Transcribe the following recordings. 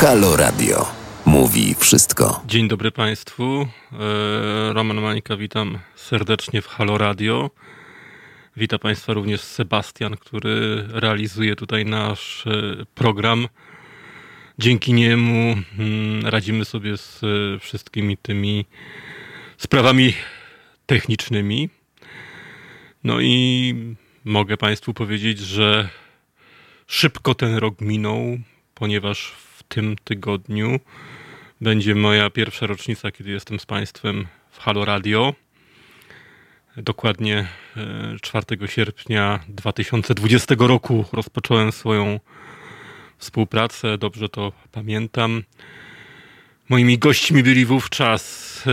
Halo Radio. Mówi wszystko. Dzień dobry Państwu. E, Roman Mańka, witam serdecznie w Halo Radio. Witam Państwa również Sebastian, który realizuje tutaj nasz e, program. Dzięki niemu mm, radzimy sobie z e, wszystkimi tymi sprawami technicznymi. No i mogę Państwu powiedzieć, że szybko ten rok minął, ponieważ tym tygodniu będzie moja pierwsza rocznica, kiedy jestem z Państwem w Halo Radio. Dokładnie 4 e, sierpnia 2020 roku rozpocząłem swoją współpracę, dobrze to pamiętam. Moimi gośćmi byli wówczas e,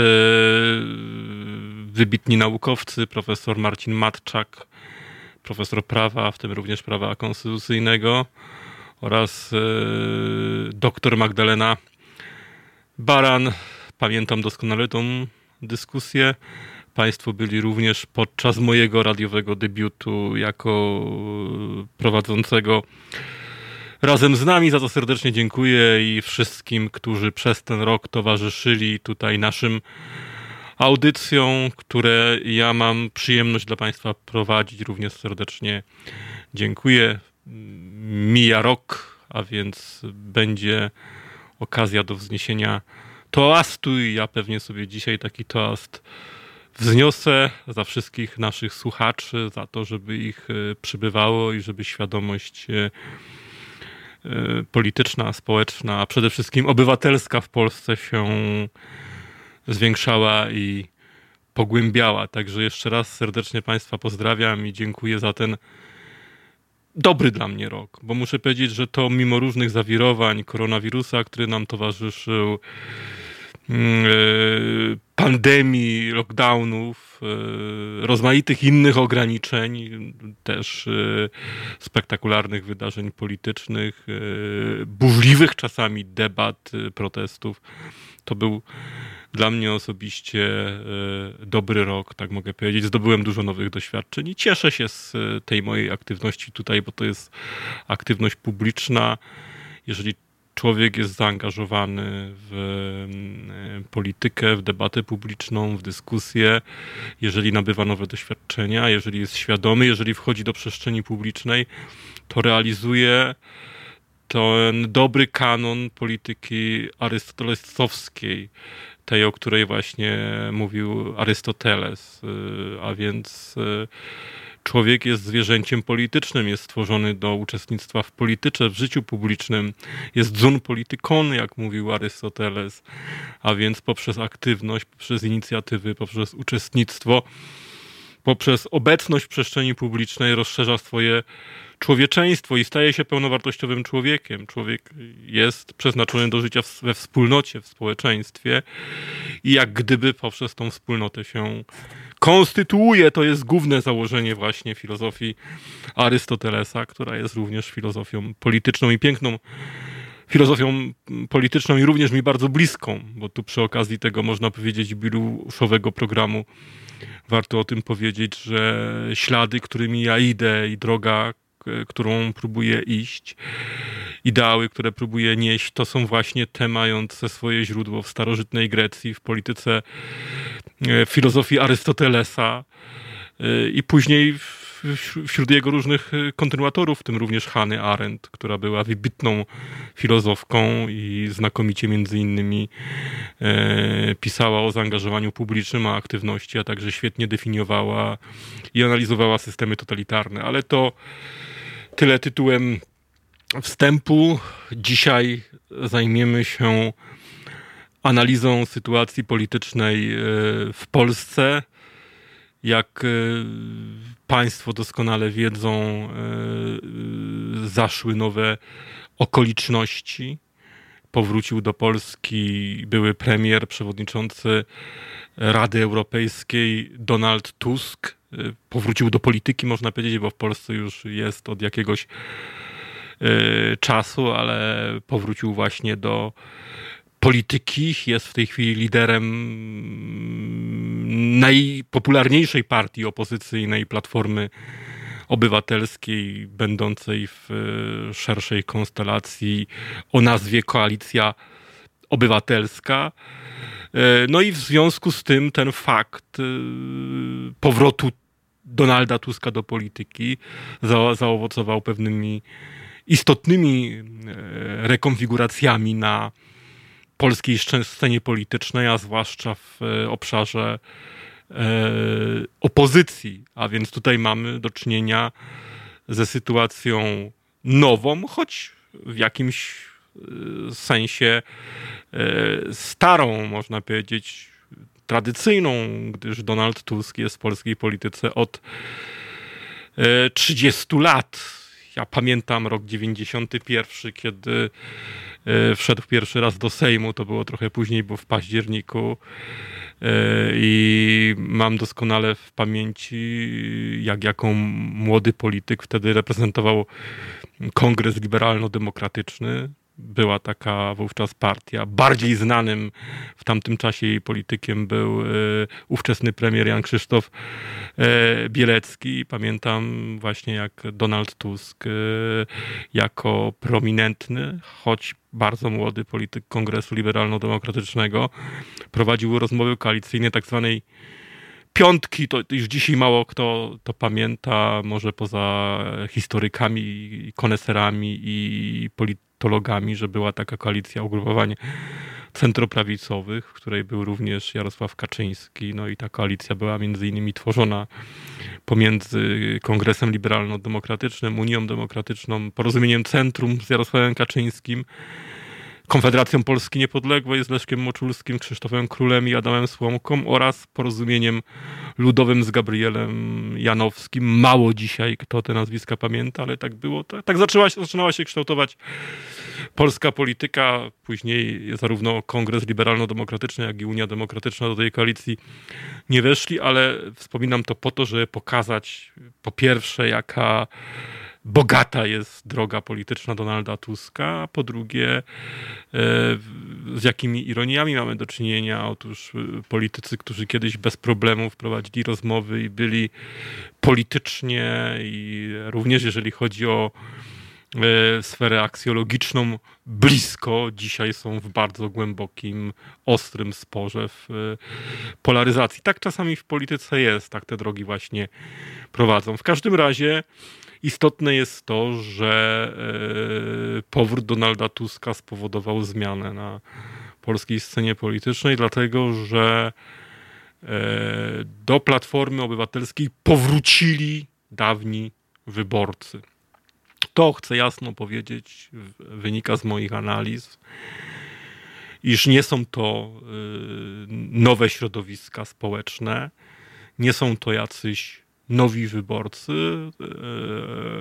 wybitni naukowcy, profesor Marcin Matczak, profesor prawa, w tym również prawa konstytucyjnego oraz e, doktor Magdalena Baran. Pamiętam doskonale tą dyskusję. Państwo byli również podczas mojego radiowego debiutu jako prowadzącego razem z nami. Za to serdecznie dziękuję i wszystkim, którzy przez ten rok towarzyszyli tutaj naszym audycjom, które ja mam przyjemność dla Państwa prowadzić. Również serdecznie dziękuję. Mija rok, a więc będzie okazja do wzniesienia toastu i ja pewnie sobie dzisiaj taki toast wzniosę za wszystkich naszych słuchaczy, za to, żeby ich e, przybywało i żeby świadomość e, e, polityczna, społeczna, a przede wszystkim obywatelska w Polsce się zwiększała i pogłębiała. Także jeszcze raz serdecznie Państwa pozdrawiam i dziękuję za ten dobry dla mnie rok, bo muszę powiedzieć, że to mimo różnych zawirowań koronawirusa, który nam towarzyszył, mm, e, pandemii, lockdownów, e, rozmaitych innych ograniczeń, też e, spektakularnych wydarzeń politycznych, burzliwych czasami debat, protestów. To był dla mnie osobiście e, dobry rok, tak mogę powiedzieć. Zdobyłem dużo nowych doświadczeń i cieszę się z e, tej mojej aktywności tutaj, bo to jest aktywność publiczna. Jeżeli człowiek jest zaangażowany w e, politykę, w debatę publiczną, w dyskusję, jeżeli nabywa nowe doświadczenia, jeżeli jest świadomy, jeżeli wchodzi do przestrzeni publicznej, to realizuje ten dobry kanon polityki arystotelesowskiej, tej, o której właśnie mówił Arystoteles, y, a więc y, człowiek jest zwierzęciem politycznym, jest stworzony do uczestnictwa w polityce, w życiu publicznym, jest zun politykon, jak mówił Arystoteles, a więc poprzez aktywność, poprzez inicjatywy, poprzez uczestnictwo, poprzez obecność w przestrzeni publicznej rozszerza swoje człowieczeństwo i staje się pełnowartościowym człowiekiem. Człowiek jest przeznaczony do życia we wspólnocie, w społeczeństwie i jak gdyby poprzez tą wspólnotę się konstytuuje. To jest główne założenie właśnie filozofii Arystotelesa, która jest również filozofią polityczną i piękną filozofią polityczną i również mi bardzo bliską, bo tu przy okazji tego można powiedzieć jubileuszowego programu warto o tym powiedzieć, że ślady, którymi ja idę i droga, którą próbuję iść, ideały, które próbuję nieść, to są właśnie te mające swoje źródło w starożytnej Grecji, w polityce e, filozofii Arystotelesa e, i później wśród jego różnych e, kontynuatorów, w tym również Hany Arendt, która była wybitną filozofką i znakomicie między innymi pisała o zaangażowaniu publicznym, o aktywności, a także świetnie definiowała i analizowała systemy totalitarne. Ale to Tyle tytułem wstępu. Dzisiaj zajmiemy się analizą sytuacji politycznej e, w Polsce. Jak e, Państwo doskonale wiedzą, e, zaszły nowe okoliczności. Powrócił do Polski były premier, przewodniczący Rady Europejskiej Donald Tusk powrócił do polityki, można powiedzieć, bo w Polsce już jest od jakiegoś e, czasu, ale powrócił właśnie do polityki. Jest w tej chwili liderem najpopularniejszej partii opozycyjnej Platformy obywatelskiej, będącej w szerszej konstelacji o nazwie Koalicja Obywatelska. No i w związku z tym ten fakt powrotu Donalda Tuska do polityki za, zaowocował pewnymi istotnymi e, rekonfiguracjami na polskiej scenie politycznej, a zwłaszcza w e, obszarze e, opozycji. A więc tutaj mamy do czynienia ze sytuacją nową, choć w jakimś sensie starą, można powiedzieć, tradycyjną, gdyż Donald Tusk jest w polskiej polityce od 30 e, lat. Ja pamiętam rok 91, kiedy e, wszedł pierwszy raz do Sejmu, to było trochę później, bo w październiku. E, I mam doskonale w pamięci, jak jako młody polityk wtedy reprezentował Kongres Liberalno-Demokratyczny była taka wówczas partia. Bardziej znanym w tamtym czasie jej politykiem był e, ówczesny premier Jan Krzysztof e, Bielecki. Pamiętam właśnie jak Donald Tusk e, jako prominentny, choć bardzo młody polityk Kongresu Liberalno-Demokratycznego prowadził rozmowy koalicyjne tak zwanej piątki, to już dzisiaj mało kto to pamięta, może poza historykami, koneserami i politykami politologami, że była taka koalicja ugrupowań centroprawicowych, w której był również Jarosław Kaczyński. No i ta koalicja była między innymi tworzona pomiędzy Kongresem Liberalno-Demokratycznym, Unią Demokratyczną, Porozumieniem Centrum z Jarosławem Kaczyńskim Konfederacją Polski Niepodległej z Leszkiem Moczulskim, Krzysztofem Królem i Adamem Słomką oraz porozumieniem ludowym z Gabrielem Janowskim. Mało dzisiaj kto te nazwiska pamięta, ale tak było. Tak, tak zaczęła, zaczynała się kształtować polska polityka. Później zarówno Kongres Liberalno-Demokratyczny, jak i Unia Demokratyczna do tej koalicji nie weszli, ale wspominam to po to, żeby pokazać po pierwsze, jaka bogata jest droga polityczna Donalda Tuska, a po drugie, e, z jakimi ironiami mamy do czynienia. Otóż e, politycy, którzy kiedyś bez problemów prowadzili rozmowy i byli politycznie i również jeżeli chodzi o e, sferę aksjologiczną blisko, dzisiaj są w bardzo głębokim, ostrym sporze w polaryzacji. Tak czasami w polityce jest, tak te drogi właśnie prowadzą. W każdym razie Istotne jest to, że e, powrót Donalda Tuska spowodował zmianę na polskiej scenie politycznej, dlatego że e, do Platformy Obywatelskiej powrócili dawni wyborcy. To chcę jasno powiedzieć, wynika z moich analiz, iż nie są to e, nowe środowiska społeczne, nie są to jacyś nowi wyborcy, e,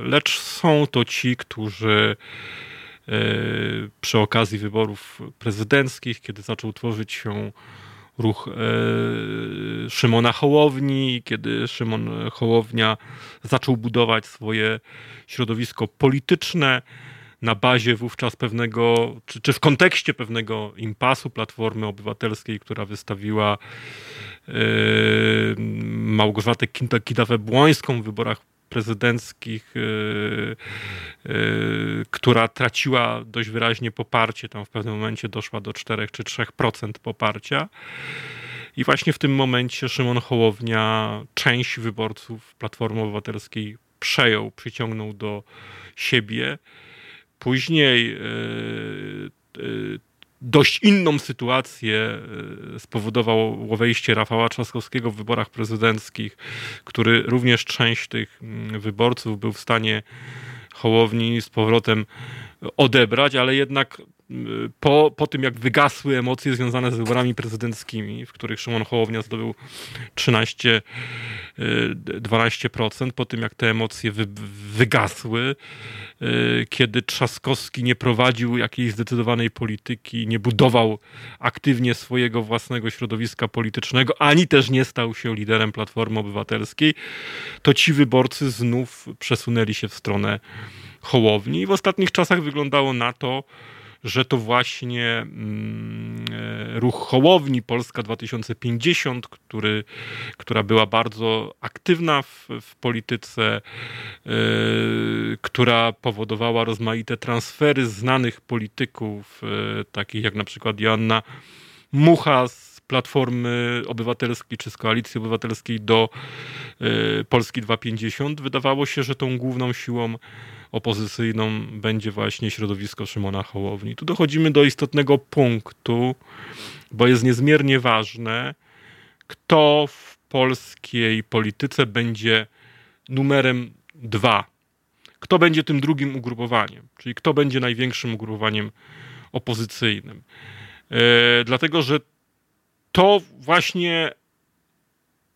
lecz są to ci, którzy e, przy okazji wyborów prezydenckich, kiedy zaczął tworzyć się ruch e, Szymona Hołowni, kiedy Szymon Hołownia zaczął budować swoje środowisko polityczne na bazie wówczas pewnego, czy, czy w kontekście pewnego impasu Platformy Obywatelskiej, która wystawiła Małgorzatę Kidawę-Błońską w wyborach prezydenckich, yy, yy, która traciła dość wyraźnie poparcie, tam w pewnym momencie doszła do 4 czy 3% poparcia. I właśnie w tym momencie Szymon Hołownia część wyborców Platformy Obywatelskiej przejął, przyciągnął do siebie. Później dość inną sytuację e, spowodowało wejście Rafała Trzaskowskiego w wyborach prezydenckich, który również część tych mm, wyborców był w stanie Hołowni z powrotem odebrać, ale jednak po, po tym, jak wygasły emocje związane z wyborami prezydenckimi, w których Szymon Hołownia zdobył 13, 12%, y, po tym, jak te emocje wy, wygasły, y, kiedy Trzaskowski nie prowadził jakiejś zdecydowanej polityki, nie budował aktywnie swojego własnego środowiska politycznego, ani też nie stał się liderem Platformy Obywatelskiej, to ci wyborcy znów przesunęli się w stronę Hołowni. I w ostatnich czasach wyglądało na to, że to właśnie mm, e, ruch Hołowni Polska 2050, który, która była bardzo aktywna w, w polityce, y, która powodowała rozmaite transfery znanych polityków, y, takich jak na przykład Joanna Mucha z Platformy Obywatelskiej czy z Koalicji Obywatelskiej do Polski 250. Wydawało się, że tą główną siłą opozycyjną będzie właśnie środowisko Szymona Hołowni. Tu dochodzimy do istotnego punktu, bo jest niezmiernie ważne, kto w polskiej polityce będzie numerem dwa. Kto będzie tym drugim ugrupowaniem, czyli kto będzie największym ugrupowaniem opozycyjnym. E, dlatego, że to właśnie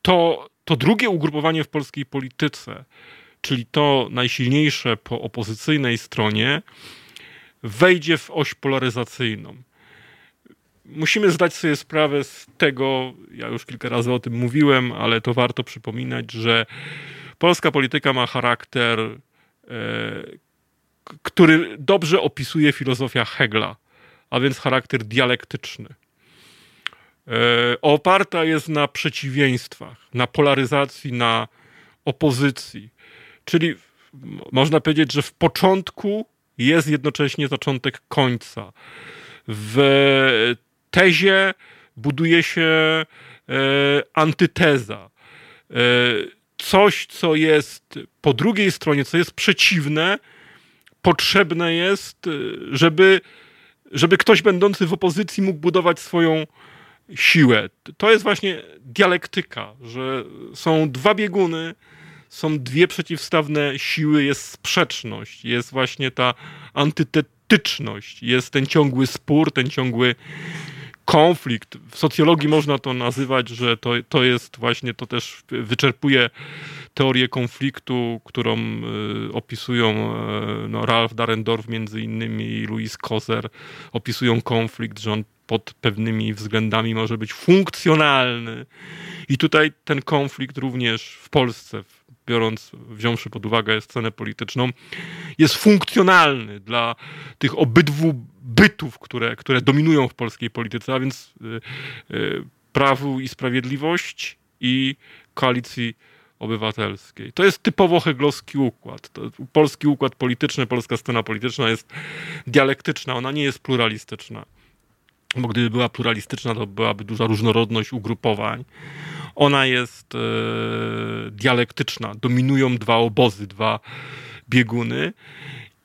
to, to drugie ugrupowanie w polskiej polityce czyli to najsilniejsze po opozycyjnej stronie, wejdzie w oś polaryzacyjną. Musimy zdać sobie sprawę z tego, ja już kilka razy o tym mówiłem, ale to warto przypominać, że polska polityka ma charakter, e, który dobrze opisuje filozofia Hegla, a więc charakter dialektyczny. E, oparta jest na przeciwieństwach, na polaryzacji, na opozycji. Czyli można powiedzieć, że w początku jest jednocześnie zaczątek końca. W tezie buduje się e, antyteza. E, coś, co jest po drugiej stronie, co jest przeciwne, potrzebne jest, e, żeby, żeby ktoś będący w opozycji mógł budować swoją siłę. To jest właśnie dialektyka, że są dwa bieguny, są dwie przeciwstawne siły, jest sprzeczność, jest właśnie ta antytetyczność, jest ten ciągły spór, ten ciągły konflikt. W socjologii można to nazywać, że to, to jest właśnie, to też wyczerpuje teorię konfliktu, którą y, opisują y, no, Ralph Darendorf między innymi i Louis Koser, opisują konflikt, że on pod pewnymi względami może być funkcjonalny. I tutaj ten konflikt również w Polsce, biorąc, wziąwszy pod uwagę scenę polityczną, jest funkcjonalny dla tych obydwu bytów, które, które dominują w polskiej polityce, a więc y, y, Prawu i Sprawiedliwość i Koalicji Obywatelskiej. To jest typowo heglowski układ. To, polski układ polityczny, polska scena polityczna jest dialektyczna, ona nie jest pluralistyczna. Bo gdyby była pluralistyczna, to byłaby duża różnorodność ugrupowań ona jest e, dialektyczna. Dominują dwa obozy, dwa bieguny.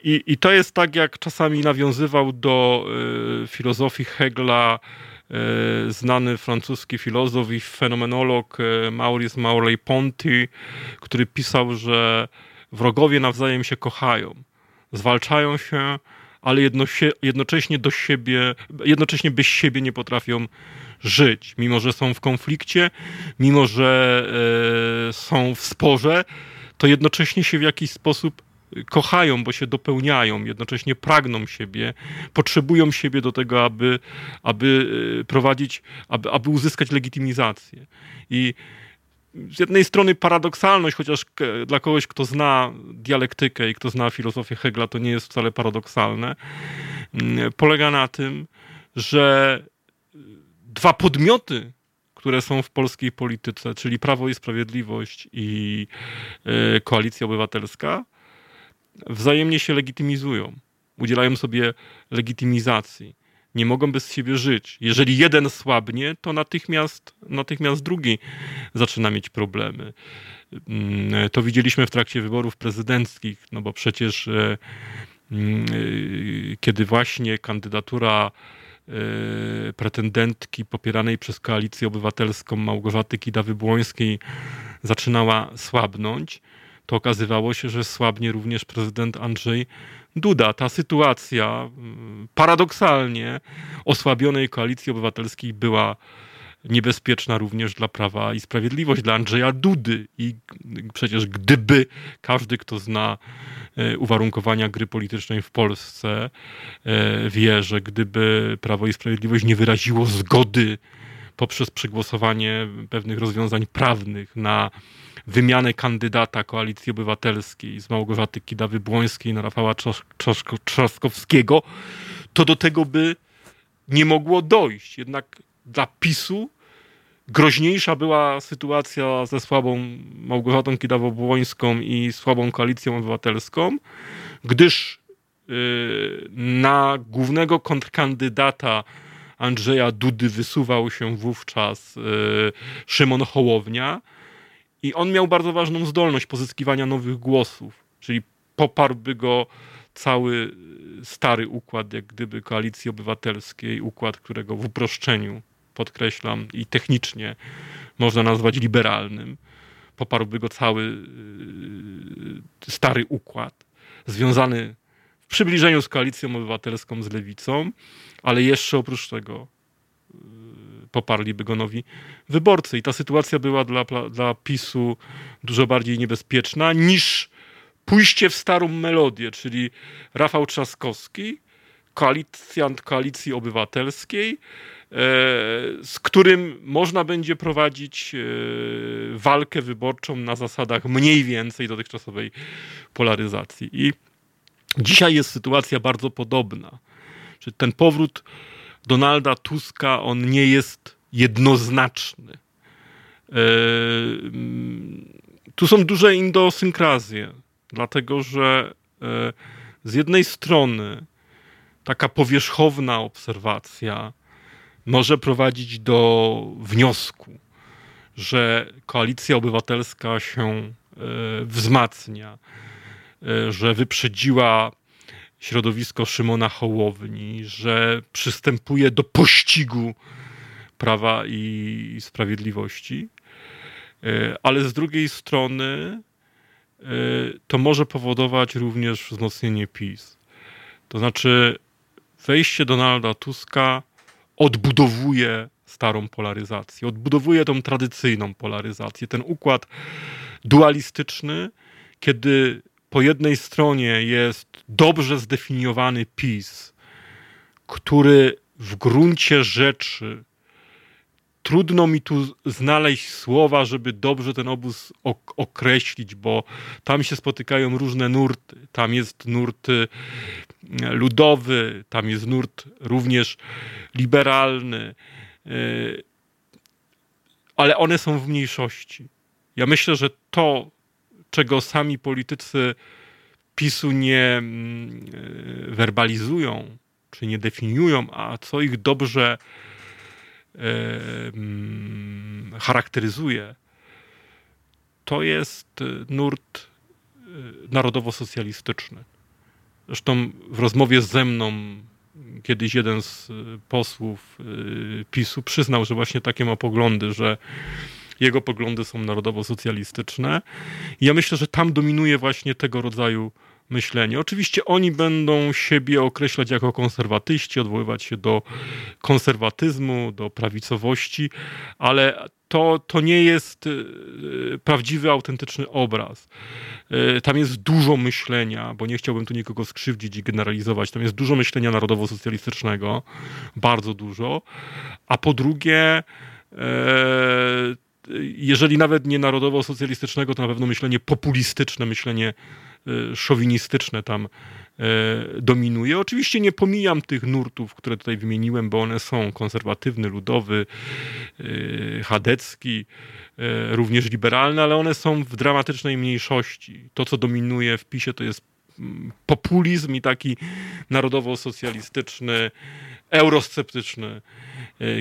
I, I to jest tak, jak czasami nawiązywał do e, filozofii Hegla e, znany francuski filozof i fenomenolog e, Maurice Maurey-Ponty, który pisał, że wrogowie nawzajem się kochają, zwalczają się, ale jedno, jednocześnie do siebie, jednocześnie bez siebie nie potrafią żyć, mimo że są w konflikcie, mimo że e, są w sporze, to jednocześnie się w jakiś sposób kochają, bo się dopełniają, jednocześnie pragną siebie, potrzebują siebie do tego, aby, aby e, prowadzić, aby, aby uzyskać legitymizację. I z jednej strony paradoksalność, chociaż dla kogoś, kto zna dialektykę i kto zna filozofię Hegla, to nie jest wcale paradoksalne, mm, polega na tym, że dwa podmioty, które są w polskiej polityce, czyli Prawo i Sprawiedliwość i e, Koalicja Obywatelska, wzajemnie się legitymizują, udzielają sobie legitymizacji. Nie mogą bez siebie żyć. Jeżeli jeden słabnie, to natychmiast, natychmiast drugi zaczyna mieć problemy. Mm, to widzieliśmy w trakcie wyborów prezydenckich, no bo przecież e, mm, e, kiedy właśnie kandydatura Y, pretendentki popieranej przez koalicję obywatelską Małgorzaty Kidawy-Błońskiej zaczynała słabnąć, to okazywało się, że słabnie również prezydent Andrzej Duda. Ta sytuacja y, paradoksalnie osłabionej koalicji obywatelskiej była niebezpieczna również dla Prawa i Sprawiedliwość, dla Andrzeja Dudy. I przecież gdyby każdy, kto zna e, uwarunkowania gry politycznej w Polsce, e, wie, że gdyby Prawo i Sprawiedliwość nie wyraziło zgody poprzez przegłosowanie pewnych rozwiązań prawnych na wymianę kandydata Koalicji Obywatelskiej z Małgorzaty Kidawy-Błońskiej na Rafała Trzaskowskiego, to do tego by nie mogło dojść. Jednak dla PiSu groźniejsza była sytuacja ze słabą Małgorzatą Kidawą-Błońską i słabą koalicją obywatelską, gdyż y, na głównego kontrkandydata Andrzeja Dudy wysuwał się wówczas y, Szymon Hołownia i on miał bardzo ważną zdolność pozyskiwania nowych głosów, czyli poparłby go cały stary układ, jak gdyby koalicji obywatelskiej, układ, którego w uproszczeniu, podkreślam, i technicznie można nazwać liberalnym. Poparłby go cały y, stary układ, związany w przybliżeniu z koalicją obywatelską, z lewicą, ale jeszcze oprócz tego y, poparliby go nowi wyborcy. I ta sytuacja była dla, dla PiSu dużo bardziej niebezpieczna niż pójście w starą melodię, czyli Rafał Trzaskowski, koalicjant Koalicji Obywatelskiej, e, z którym można będzie prowadzić e, walkę wyborczą na zasadach mniej więcej dotychczasowej polaryzacji. I dzisiaj jest sytuacja bardzo podobna. Czyli ten powrót Donalda Tuska, on nie jest jednoznaczny. E, tu są duże indosynkrazje dlatego że e, z jednej strony taka powierzchowna obserwacja może prowadzić do wniosku, że koalicja obywatelska się e, wzmacnia, e, że wyprzedziła środowisko Szymona Hołowni, że przystępuje do pościgu prawa i sprawiedliwości. Ale z drugiej strony Y, to może powodować również wzmocnienie PiS. To znaczy, wejście Donalda Tuska odbudowuje starą polaryzację, odbudowuje tą tradycyjną polaryzację, ten układ dualistyczny, kiedy po jednej stronie jest dobrze zdefiniowany PiS, który w gruncie rzeczy trudno mi tu znaleźć słowa, żeby dobrze ten obóz ok określić, bo tam się spotykają różne nurty. Tam jest nurt y, ludowy, tam jest nurt również liberalny, y, ale one są w mniejszości. Ja myślę, że to, czego sami politycy PiSu nie mm, y, werbalizują, czy nie definiują, a co ich dobrze charakteryzuje, to jest e, nurt e, narodowo-socjalistyczny. Zresztą w rozmowie ze mną kiedyś jeden z e, posłów PiSu przyznał, że właśnie takie ma poglądy, że jego poglądy są narodowo-socjalistyczne. I ja myślę, że tam dominuje właśnie tego rodzaju myślenie. Oczywiście oni będą siebie określać jako konserwatyści, odwoływać się do konserwatyzmu, do prawicowości, ale to, to nie jest y, prawdziwy, autentyczny obraz. Y, tam jest dużo myślenia, bo nie chciałbym tu nikogo skrzywdzić i generalizować. Tam jest dużo myślenia narodowo-socjalistycznego, bardzo dużo. A po drugie, e, jeżeli nawet nie narodowo-socjalistycznego, to na pewno myślenie populistyczne, myślenie Y, szowinistyczne tam y, dominuje. Oczywiście nie pomijam tych nurtów, które tutaj wymieniłem, bo one są konserwatywny, ludowy, y, chadecki, również liberalny, ale one są w dramatycznej mniejszości. To, co dominuje w PiSie, to jest mm, populizm i taki narodowo-socjalistyczny, eurosceptyczny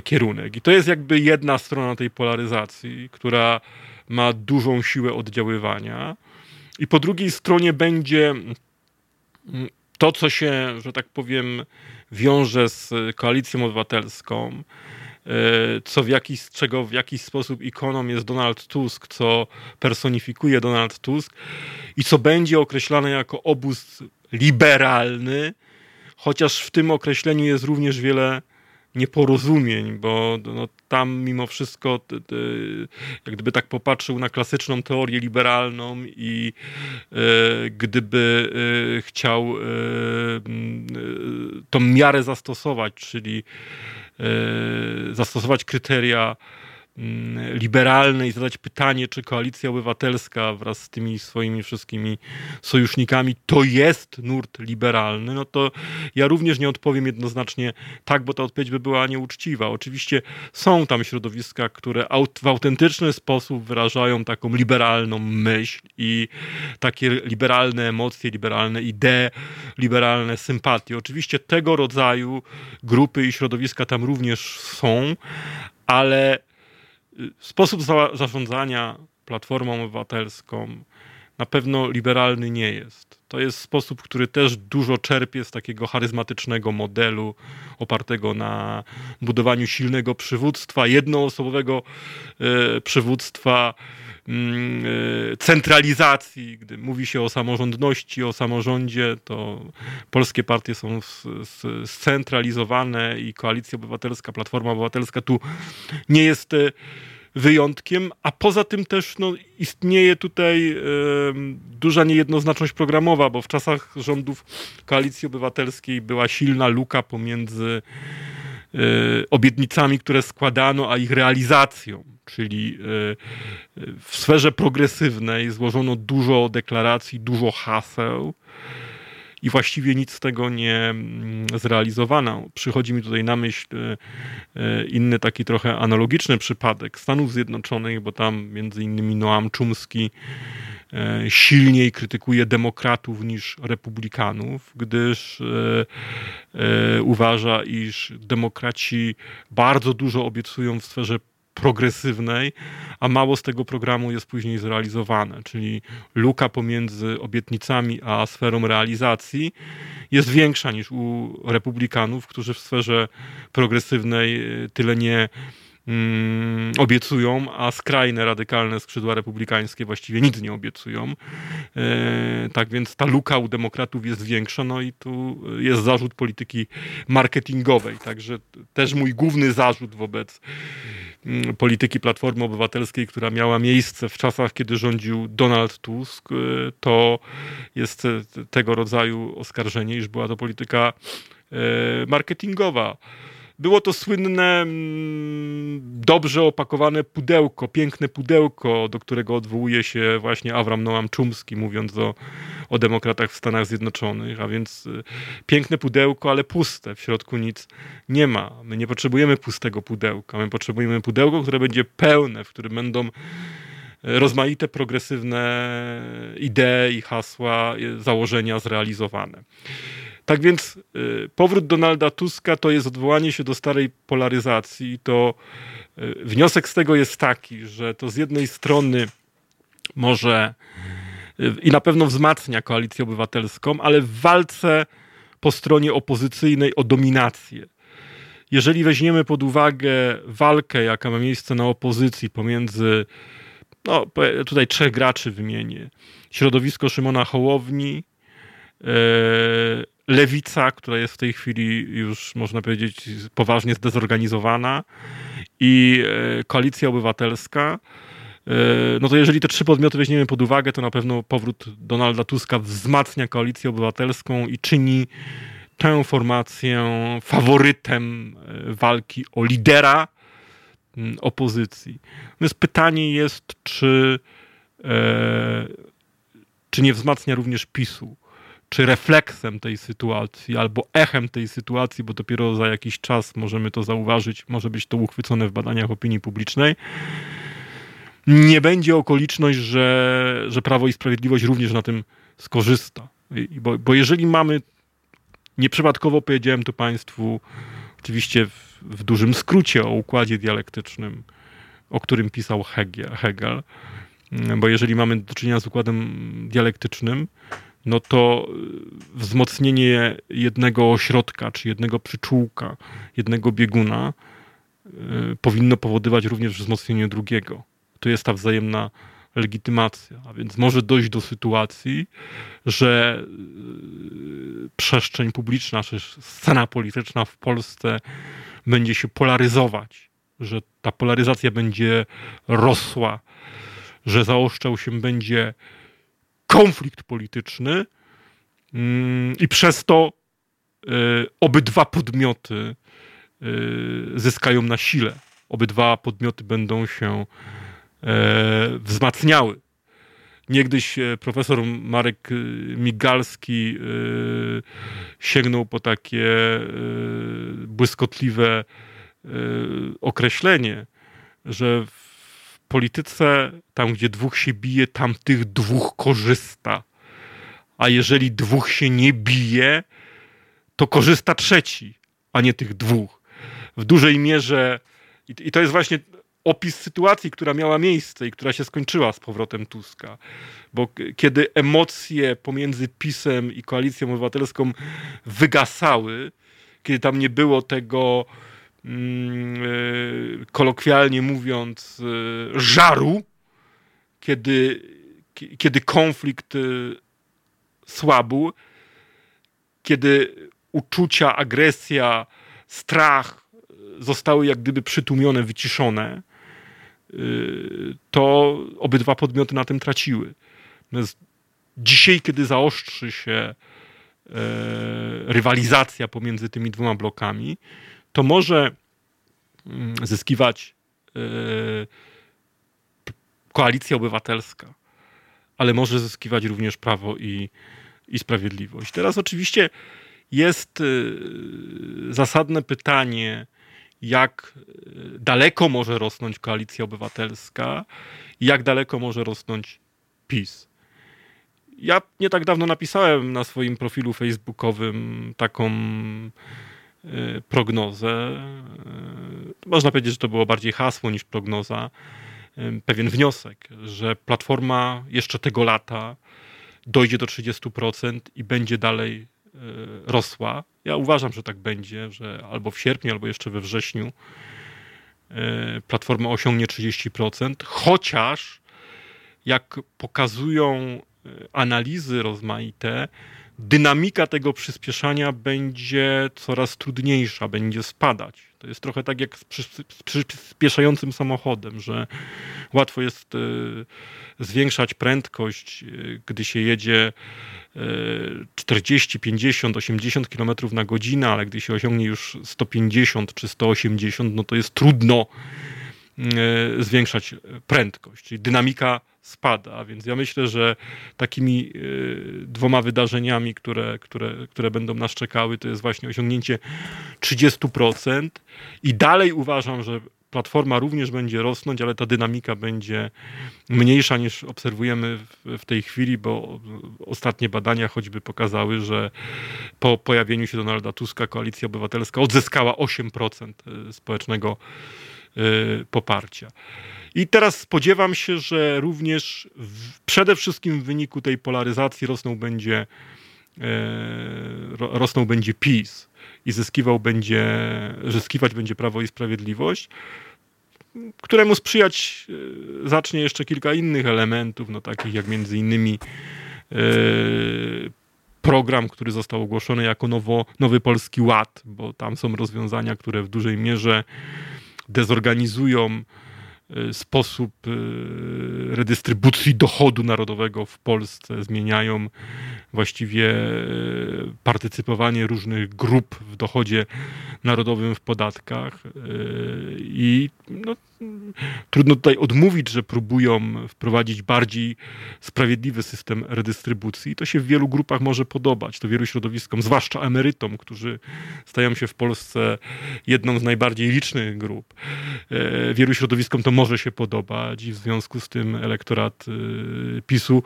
kierunek. I to jest jakby jedna strona tej polaryzacji, która ma dużą siłę oddziaływania. I po drugiej stronie będzie mm, to, co się, że tak powiem, wiąże z koalicją obywatelską, e, co w jakiś, czego w jakiś sposób ikoną jest Donald Tusk, co personifikuje Donald Tusk i co będzie określane jako obóz liberalny, chociaż w tym określeniu jest również wiele nieporozumień, bo no, tam mimo wszystko, jak gdyby tak popatrzył na klasyczną teorię liberalną i e, gdyby e, chciał e, tą miarę zastosować, czyli zastosować kryteria mm, liberalne i zadać pytanie, czy koalicja obywatelska wraz z tymi swoimi wszystkimi sojusznikami to jest nurt liberalny, no to ja również nie odpowiem jednoznacznie tak, bo ta odpowiedź by była nieuczciwa. Oczywiście są tam środowiska, które w autentyczny sposób wyrażają taką liberalną myśl i takie liberalne emocje, liberalne idee, liberalne sympatie. Oczywiście tego rodzaju grupy i środowiska tam również są, ale y, sposób zarządzania Platformą Obywatelską na pewno liberalny nie jest. To jest sposób, który też dużo czerpie z takiego charyzmatycznego modelu opartego na budowaniu silnego przywództwa, jednoosobowego y, przywództwa Mm, e, centralizacji, gdy mówi się o samorządności, o samorządzie, to polskie partie są scentralizowane i Koalicja Obywatelska, Platforma Obywatelska tu nie jest e, wyjątkiem, a poza tym też no, istnieje tutaj duża niejednoznaczność programowa, bo w czasach rządów Koalicji Obywatelskiej była silna luka pomiędzy y, obietnicami, które składano, a ich realizacją. Czyli e, w sferze progresywnej złożono dużo deklaracji, dużo haseł i właściwie nic z tego nie mm, zrealizowano. Przychodzi mi tutaj na myśl e, e, inny taki trochę analogiczny przypadek Stanów Zjednoczonych, bo tam między innymi Noam Chomsky silniej krytykuje demokratów niż republikanów, gdyż uważa, iż demokraci bardzo dużo obiecują w sferze progresywnej, a mało z tego programu jest później zrealizowane, czyli luka pomiędzy obietnicami a sferą realizacji jest większa niż u republikanów, którzy w sferze progresywnej y, tyle nie mm, obiecują, a skrajne, radykalne skrzydła republikańskie właściwie nic nie obiecują. E, tak więc ta luka u demokratów jest większa, no i tu jest zarzut polityki marketingowej. Także też mój główny zarzut wobec Mm, polityki Platformy Obywatelskiej, która miała miejsce w czasach, kiedy rządził Donald Tusk, y, to jest tego rodzaju oskarżenie, iż była to polityka e, marketingowa. Było to słynne, mm, dobrze opakowane pudełko, piękne pudełko, do którego odwołuje się właśnie Avram Noam Chomsky, mówiąc o, o demokratach w Stanach Zjednoczonych, a więc y, piękne pudełko, ale puste, w środku nic nie ma. My nie potrzebujemy pustego pudełka, my potrzebujemy pudełko, które będzie pełne, w którym będą rozmaite progresywne idee i hasła, y, założenia zrealizowane. Tak więc y, powrót Donalda Tuska to jest odwołanie się do starej polaryzacji. To y, wniosek z tego jest taki, że to z jednej strony może y, i na pewno wzmacnia koalicję obywatelską, ale w walce po stronie opozycyjnej o dominację. Jeżeli weźmiemy pod uwagę walkę, jaka ma miejsce na opozycji pomiędzy, no tutaj trzech graczy wymienię, środowisko Szymona Hołowni, lewica, która jest w tej chwili już, można powiedzieć, poważnie zdezorganizowana i e, koalicja obywatelska, e, no to jeżeli te trzy podmioty weźmiemy pod uwagę, to na pewno powrót Donalda Tuska wzmacnia koalicję obywatelską i czyni tę formację faworytem e, walki o lidera opozycji. Natomiast pytanie jest, czy, czy nie wzmacnia również PiSu czy refleksem tej sytuacji, albo echem tej sytuacji, bo dopiero za jakiś czas możemy to zauważyć, może być to uchwycone w badaniach opinii publicznej. Nie będzie okoliczność, że, że Prawo i Sprawiedliwość również na tym skorzysta. Bo, bo jeżeli mamy, nieprzypadkowo powiedziałem tu Państwu, oczywiście w, w dużym skrócie o układzie dialektycznym, o którym pisał Hegel, Hegel, bo jeżeli mamy do czynienia z układem dialektycznym, no to y, wzmocnienie jednego ośrodka, czy jednego przyczółka, jednego bieguna y, powinno powodować również wzmocnienie drugiego. To jest ta wzajemna legitymacja, a więc może dojść do sytuacji, że y, przestrzeń publiczna, czy scena polityczna w Polsce będzie się polaryzować, że ta polaryzacja będzie rosła, że zaostrzał się będzie konflikt polityczny mm, i przez to e, obydwa podmioty e, zyskają na sile. obydwa podmioty będą się wzmacniały. Niegdyś profesor Marek Migalski sięgnął po takie błyskotliwe określenie, że w polityce, tam gdzie dwóch się bije, tam tych dwóch korzysta. A jeżeli dwóch się nie bije, to korzysta trzeci, a nie tych dwóch. W dużej mierze, i to jest właśnie opis sytuacji, która miała miejsce i która się skończyła z powrotem Tuska. Bo kiedy emocje pomiędzy PiSem i Koalicją Obywatelską wygasały, kiedy tam nie było tego kolokwialnie mówiąc, e, żaru, kiedy, kiedy konflikt e, słabł, kiedy uczucia, agresja, strach zostały jak gdyby przytłumione, wyciszone, to obydwa podmioty na tym traciły. Natomiast dzisiaj, kiedy zaostrzy się rywalizacja pomiędzy tymi dwoma blokami, to może mm, zyskiwać e, koalicja obywatelska, ale może zyskiwać również prawo i, i sprawiedliwość. Teraz oczywiście jest e, zasadne pytanie, jak e, daleko może rosnąć koalicja obywatelska i jak daleko może rosnąć PiS. Ja nie tak dawno napisałem na swoim profilu facebookowym taką prognozę. Y, można powiedzieć, że to było bardziej hasło niż prognoza. Y, pewien wniosek, że platforma jeszcze tego lata dojdzie do 30% i będzie dalej rosła. Ja uważam, że tak będzie, że albo w sierpniu, albo jeszcze we wrześniu platforma osiągnie 30%, chociaż jak pokazują analizy rozmaite, dynamika tego przyspieszania będzie coraz trudniejsza, będzie spadać. To jest trochę tak jak z przyspieszającym samochodem, że łatwo jest e, zwiększać prędkość, e, gdy się jedzie 40, 50, 80 km na godzinę, ale gdy się osiągnie już 150 czy 180, no to jest trudno zwiększać prędkość. Czyli dynamika spada. Więc ja myślę, że takimi y, dwoma wydarzeniami, które, które, które będą nas czekały, to jest właśnie osiągnięcie 30%. I dalej uważam, że platforma również będzie rosnąć, ale ta dynamika będzie mniejsza niż obserwujemy w, w, tej chwili, bo ostatnie badania choćby pokazały, że po pojawieniu się Donalda Tuska koalicja obywatelska odzyskała 8% y, społecznego y, poparcia. I teraz spodziewam się, że również w, przede wszystkim w wyniku tej polaryzacji rosną będzie, e, rosną będzie PiS i zyskiwał będzie, zyskiwać będzie Prawo i Sprawiedliwość, któremu sprzyjać e, zacznie jeszcze kilka innych elementów, no takich jak między innymi e, program, który został ogłoszony jako nowo, Nowy Polski Ład, bo tam są rozwiązania, które w dużej mierze dezorganizują Y, sposób y, redystrybucji dochodu narodowego w Polsce, zmieniają właściwie y, partycypowanie różnych grup w dochodzie narodowym w podatkach i no, trudno tutaj odmówić, że próbują wprowadzić bardziej sprawiedliwy system redystrybucji. To się w wielu grupach może podobać, to wielu środowiskom, zwłaszcza emerytom, którzy stają się w Polsce jedną z najbardziej licznych grup. E, wielu środowiskom to może się podobać i w związku z tym elektorat e, PiSu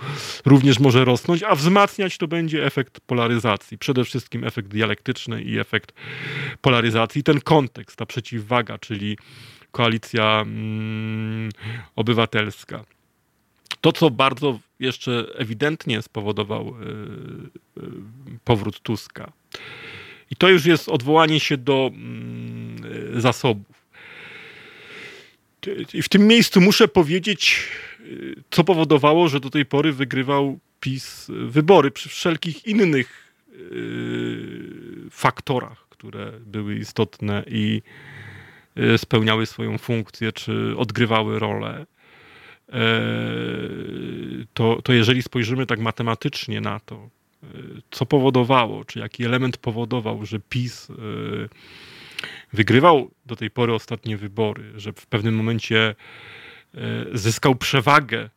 również może rosnąć, a wzmacniać to będzie efekt polaryzacji. Przede wszystkim efekt dialektyczny i efekt polaryzacji. Ten kontekst, ta przeciwwaga, czyli koalicja mm, obywatelska. To, co bardzo jeszcze ewidentnie spowodował y, y, powrót Tuska, i to już jest odwołanie się do y, zasobów. I w tym miejscu muszę powiedzieć, co powodowało, że do tej pory wygrywał PiS wybory przy wszelkich innych faktorach, które były istotne i Y, spełniały swoją funkcję, czy odgrywały rolę, e, to, to jeżeli spojrzymy tak matematycznie na to, y, co powodowało, czy jaki element powodował, że PiS y, wygrywał do tej pory ostatnie wybory, że w pewnym momencie e, zyskał przewagę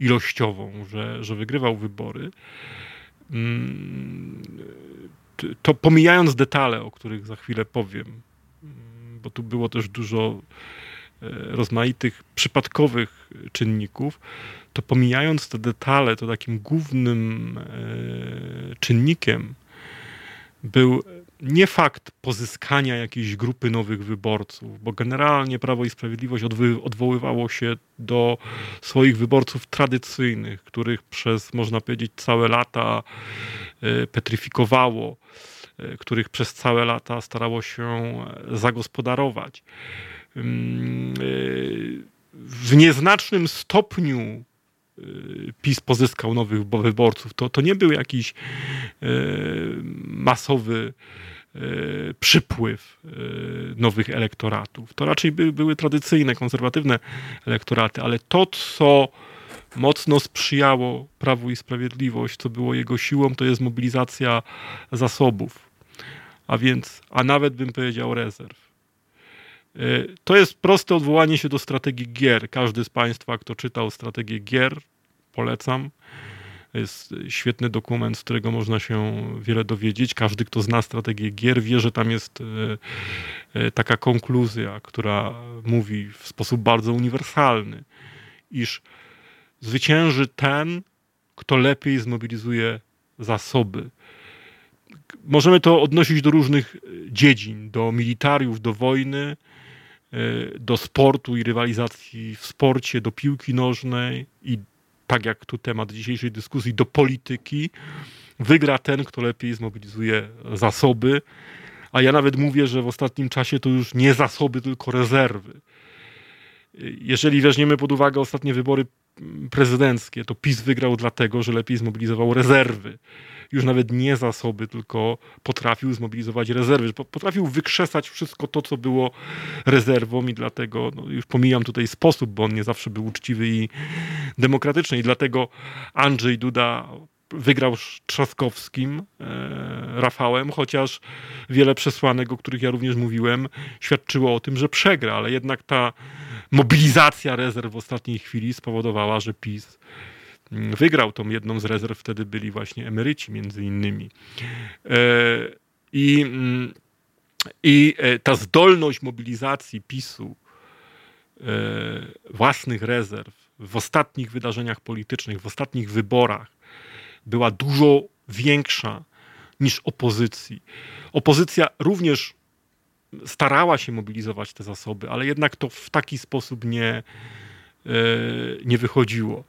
ilościową, że, że wygrywał wybory, mm, to pomijając detale, o których za chwilę powiem, mm, bo tu było też dużo e, rozmaitych przypadkowych czynników, to pomijając te detale, to takim głównym e, czynnikiem był nie fakt pozyskania jakiejś grupy nowych wyborców, bo generalnie Prawo i Sprawiedliwość odwoływało się do swoich wyborców tradycyjnych, których przez, można powiedzieć, całe lata e, petryfikowało, których przez całe lata starało się zagospodarować. Mm, w nieznacznym stopniu Y, PiS pozyskał nowych wyborców. To, to nie był jakiś masowy przypływ nowych elektoratów. To raczej by, były tradycyjne, konserwatywne elektoraty, ale to, co mocno sprzyjało Prawu i Sprawiedliwość, co było jego siłą, to jest mobilizacja zasobów, a więc, a nawet bym powiedział rezerw. To jest proste odwołanie się do strategii gier. Każdy z Państwa, kto czytał strategię gier, polecam. Jest świetny dokument, z którego można się wiele dowiedzieć. Każdy, kto zna strategię gier, wie, że tam jest e, e, taka konkluzja, która mówi w sposób bardzo uniwersalny, iż zwycięży ten, kto lepiej zmobilizuje zasoby. Możemy to odnosić do różnych dziedzin, do militariów, do wojny, e, do sportu i rywalizacji w sporcie, do piłki nożnej i tak jak tu temat dzisiejszej dyskusji, do polityki. Wygra ten, kto lepiej zmobilizuje zasoby. A ja nawet mówię, że w ostatnim czasie to już nie zasoby, tylko rezerwy. Jeżeli weźmiemy pod uwagę ostatnie wybory prezydenckie, to PiS wygrał dlatego, że lepiej zmobilizował rezerwy. Już nawet nie zasoby, tylko potrafił zmobilizować rezerwy. Potrafił wykrzesać wszystko to, co było rezerwą i dlatego, no już pomijam tutaj sposób, bo on nie zawsze był uczciwy i demokratyczny. I dlatego Andrzej Duda wygrał Trzaskowskim, e, Rafałem, chociaż wiele przesłanek, o których ja również mówiłem, świadczyło o tym, że przegra, ale jednak ta mobilizacja rezerw w ostatniej chwili spowodowała, że PiS wygrał tą jedną z rezerw, wtedy byli właśnie emeryci między innymi. E, I, mm, i e, ta zdolność mobilizacji PiSu e, własnych rezerw w ostatnich wydarzeniach politycznych, w ostatnich wyborach była dużo większa niż opozycji. Opozycja również starała się mobilizować te zasoby, ale jednak to w taki sposób nie, nie wychodziło.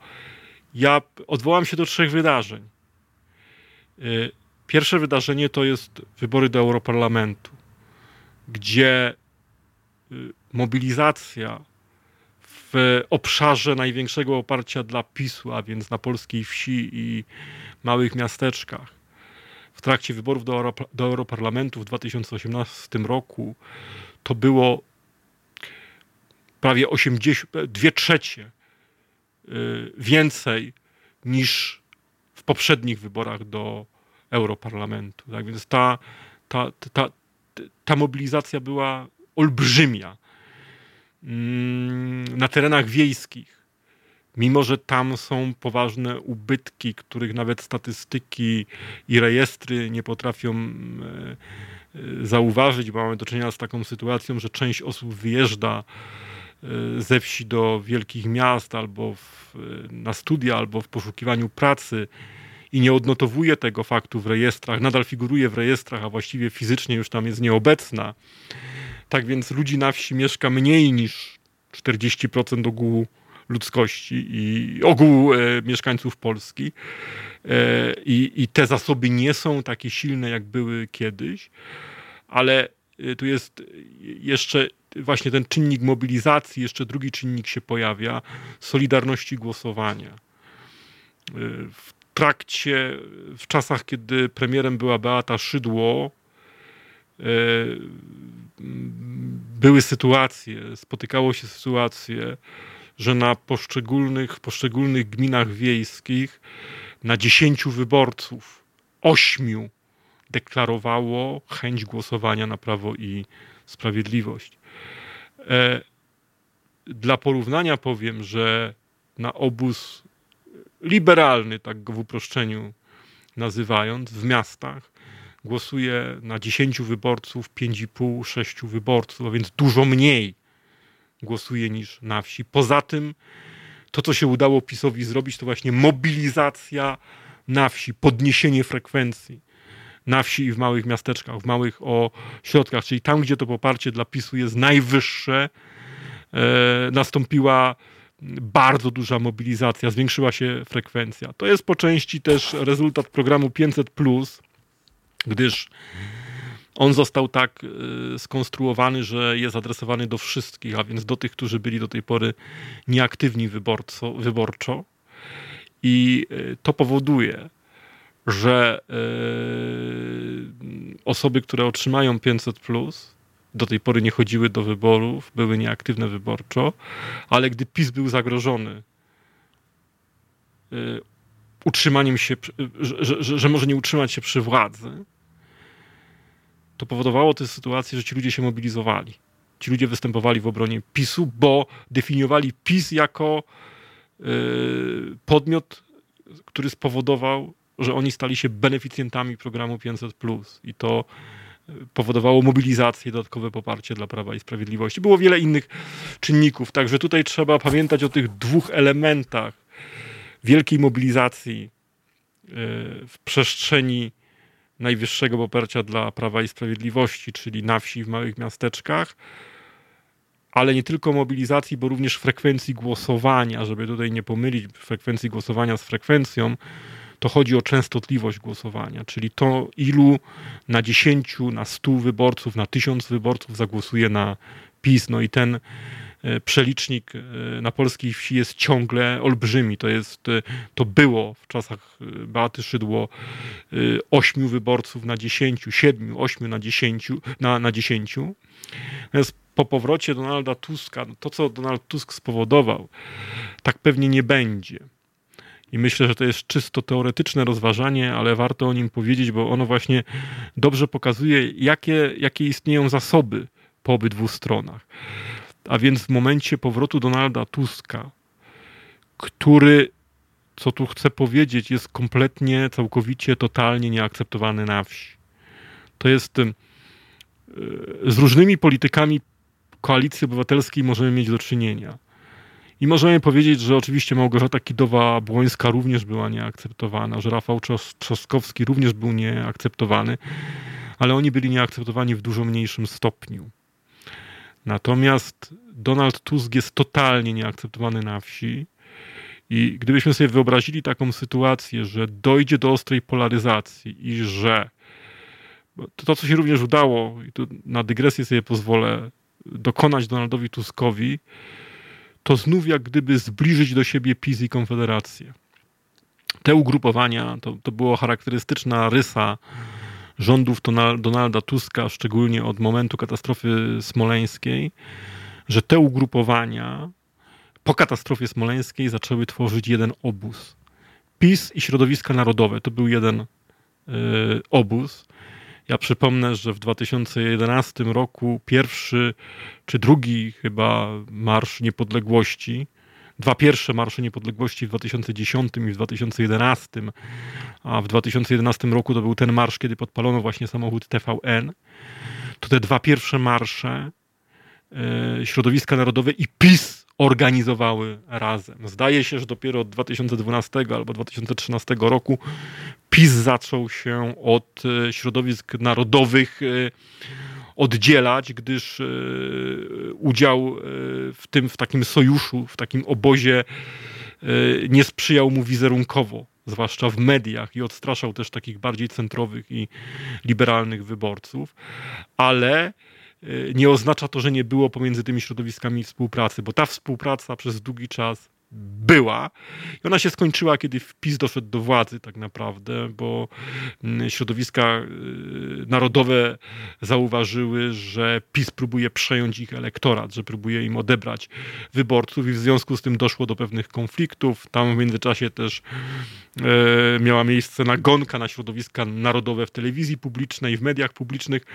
Ja odwołam się do trzech wydarzeń. Y, pierwsze wydarzenie to jest wybory do Europarlamentu, gdzie y, mobilizacja w obszarze największego oparcia dla PiSu, a więc na polskiej wsi i małych miasteczkach, w trakcie wyborów do, do Europarlamentu w 2018 roku to było prawie 80, 2 trzecie Y, więcej niż w poprzednich wyborach do Europarlamentu. Tak więc ta, ta, ta, ta mobilizacja była olbrzymia mm, na terenach wiejskich. Mimo, że tam są poważne ubytki, których nawet statystyki i rejestry nie potrafią y, y, zauważyć, bo mamy do czynienia z taką sytuacją, że część osób wyjeżdża Y, ze wsi do wielkich miast, albo w, na studia, albo w poszukiwaniu pracy i nie odnotowuje tego faktu w rejestrach, nadal figuruje w rejestrach, a właściwie fizycznie już tam jest nieobecna. Tak więc ludzi na wsi mieszka mniej niż 40% ogółu ludzkości i ogółu e, mieszkańców Polski. E, i, I te zasoby nie są takie silne, jak były kiedyś, ale e, tu jest jeszcze właśnie ten czynnik mobilizacji, jeszcze drugi czynnik się pojawia, solidarności głosowania. W trakcie, w czasach, kiedy premierem była Beata Szydło, e, były sytuacje, spotykało się sytuacje, że na poszczególnych, poszczególnych gminach wiejskich na dziesięciu wyborców ośmiu deklarowało chęć głosowania na Prawo i Sprawiedliwość. E, dla porównania powiem, że na obóz liberalny, tak go w uproszczeniu nazywając, w miastach głosuje na 10 wyborców 5,5, 6 wyborców, a więc dużo mniej głosuje niż na wsi. Poza tym to, co się udało PiSowi zrobić, to właśnie mobilizacja na wsi, podniesienie frekwencji na wsi i w małych miasteczkach, w małych ośrodkach, czyli tam, gdzie to poparcie dla PiSu jest najwyższe, e, nastąpiła bardzo duża mobilizacja, zwiększyła się frekwencja. To jest po części też rezultat programu 500, gdyż on został tak e, skonstruowany, że jest adresowany do wszystkich, a więc do tych, którzy byli do tej pory nieaktywni wyborco, wyborczo. I e, to powoduje, że e, osoby, które otrzymają 500, do tej pory nie chodziły do wyborów, były nieaktywne wyborczo, ale gdy PiS był zagrożony utrzymaniem się, że, że, że może nie utrzymać się przy władzy, to powodowało tę sytuację, że ci ludzie się mobilizowali. Ci ludzie występowali w obronie PiSu, bo definiowali PiS jako yy, podmiot, który spowodował, że oni stali się beneficjentami programu 500. I to y, powodowało mobilizację, dodatkowe poparcie dla Prawa i Sprawiedliwości. Było wiele innych czynników, także tutaj trzeba pamiętać o tych dwóch elementach wielkiej mobilizacji yy, w przestrzeni najwyższego poparcia dla Prawa i Sprawiedliwości, czyli na wsi, w małych miasteczkach, ale nie tylko mobilizacji, bo również frekwencji głosowania, żeby tutaj nie pomylić frekwencji głosowania z frekwencją, to chodzi o częstotliwość głosowania, czyli to ilu na 10, na 100 wyborców, na 1000 wyborców zagłosuje na PiS. No i ten przelicznik e, na polskiej wsi jest ciągle olbrzymi. To, jest, e, to było w czasach Beaty Szydło ośmiu wyborców na dziesięciu, siedmiu, ośmiu na dziesięciu, na, na dziesięciu. Natomiast po powrocie Donalda Tuska, no to co Donald Tusk spowodował, tak pewnie nie będzie. I myślę, że to jest czysto teoretyczne rozważanie, ale warto o nim powiedzieć, bo ono właśnie dobrze pokazuje, jakie, jakie istnieją zasoby po obydwu stronach. A więc w momencie powrotu Donalda Tuska, który, co tu chcę powiedzieć, jest kompletnie, całkowicie, totalnie nieakceptowany na wsi. To jest e, z różnymi politykami koalicji obywatelskiej możemy mieć do czynienia. I możemy powiedzieć, że oczywiście Małgorzata Kidowa-Błońska również była nieakceptowana, że Rafał Trzaskowski również był nieakceptowany, ale oni byli nieakceptowani w dużo mniejszym stopniu. Natomiast Donald Tusk jest totalnie nieakceptowany na wsi. I gdybyśmy sobie wyobrazili taką sytuację, że dojdzie do ostrej polaryzacji i że to, to co się również udało, i tu na dygresję sobie pozwolę, dokonać Donaldowi Tuskowi, to znów jak gdyby zbliżyć do siebie PiS i Konfederację. Te ugrupowania, to, to była charakterystyczna rysa rządów Donalda Tuska, szczególnie od momentu katastrofy smoleńskiej, że te ugrupowania po katastrofie smoleńskiej zaczęły tworzyć jeden obóz. PiS i środowiska narodowe to był jeden y, obóz. Ja przypomnę, że w 2011 roku pierwszy czy drugi chyba Marsz Niepodległości dwa pierwsze Marsze Niepodległości w 2010 i w 2011, a w 2011 roku to był ten marsz, kiedy podpalono właśnie samochód TVN, to te dwa pierwsze marsze e, środowiska narodowe i PiS organizowały razem. Zdaje się, że dopiero od 2012 albo 2013 roku PiS zaczął się od e, środowisk narodowych e, oddzielać, gdyż e, udział e, w tym, w takim sojuszu, w takim obozie e, nie sprzyjał mu wizerunkowo, zwłaszcza w mediach i odstraszał też takich bardziej centrowych i liberalnych wyborców, ale nie oznacza to, że nie było pomiędzy tymi środowiskami współpracy, bo ta współpraca przez długi czas była. I ona się skończyła, kiedy PiS doszedł do władzy tak naprawdę, bo mm, środowiska y, narodowe zauważyły, że PiS próbuje przejąć ich elektorat, że próbuje im odebrać wyborców i w związku z tym doszło do pewnych konfliktów. Tam w międzyczasie też e, miała miejsce nagonka na środowiska narodowe w telewizji publicznej, w mediach publicznych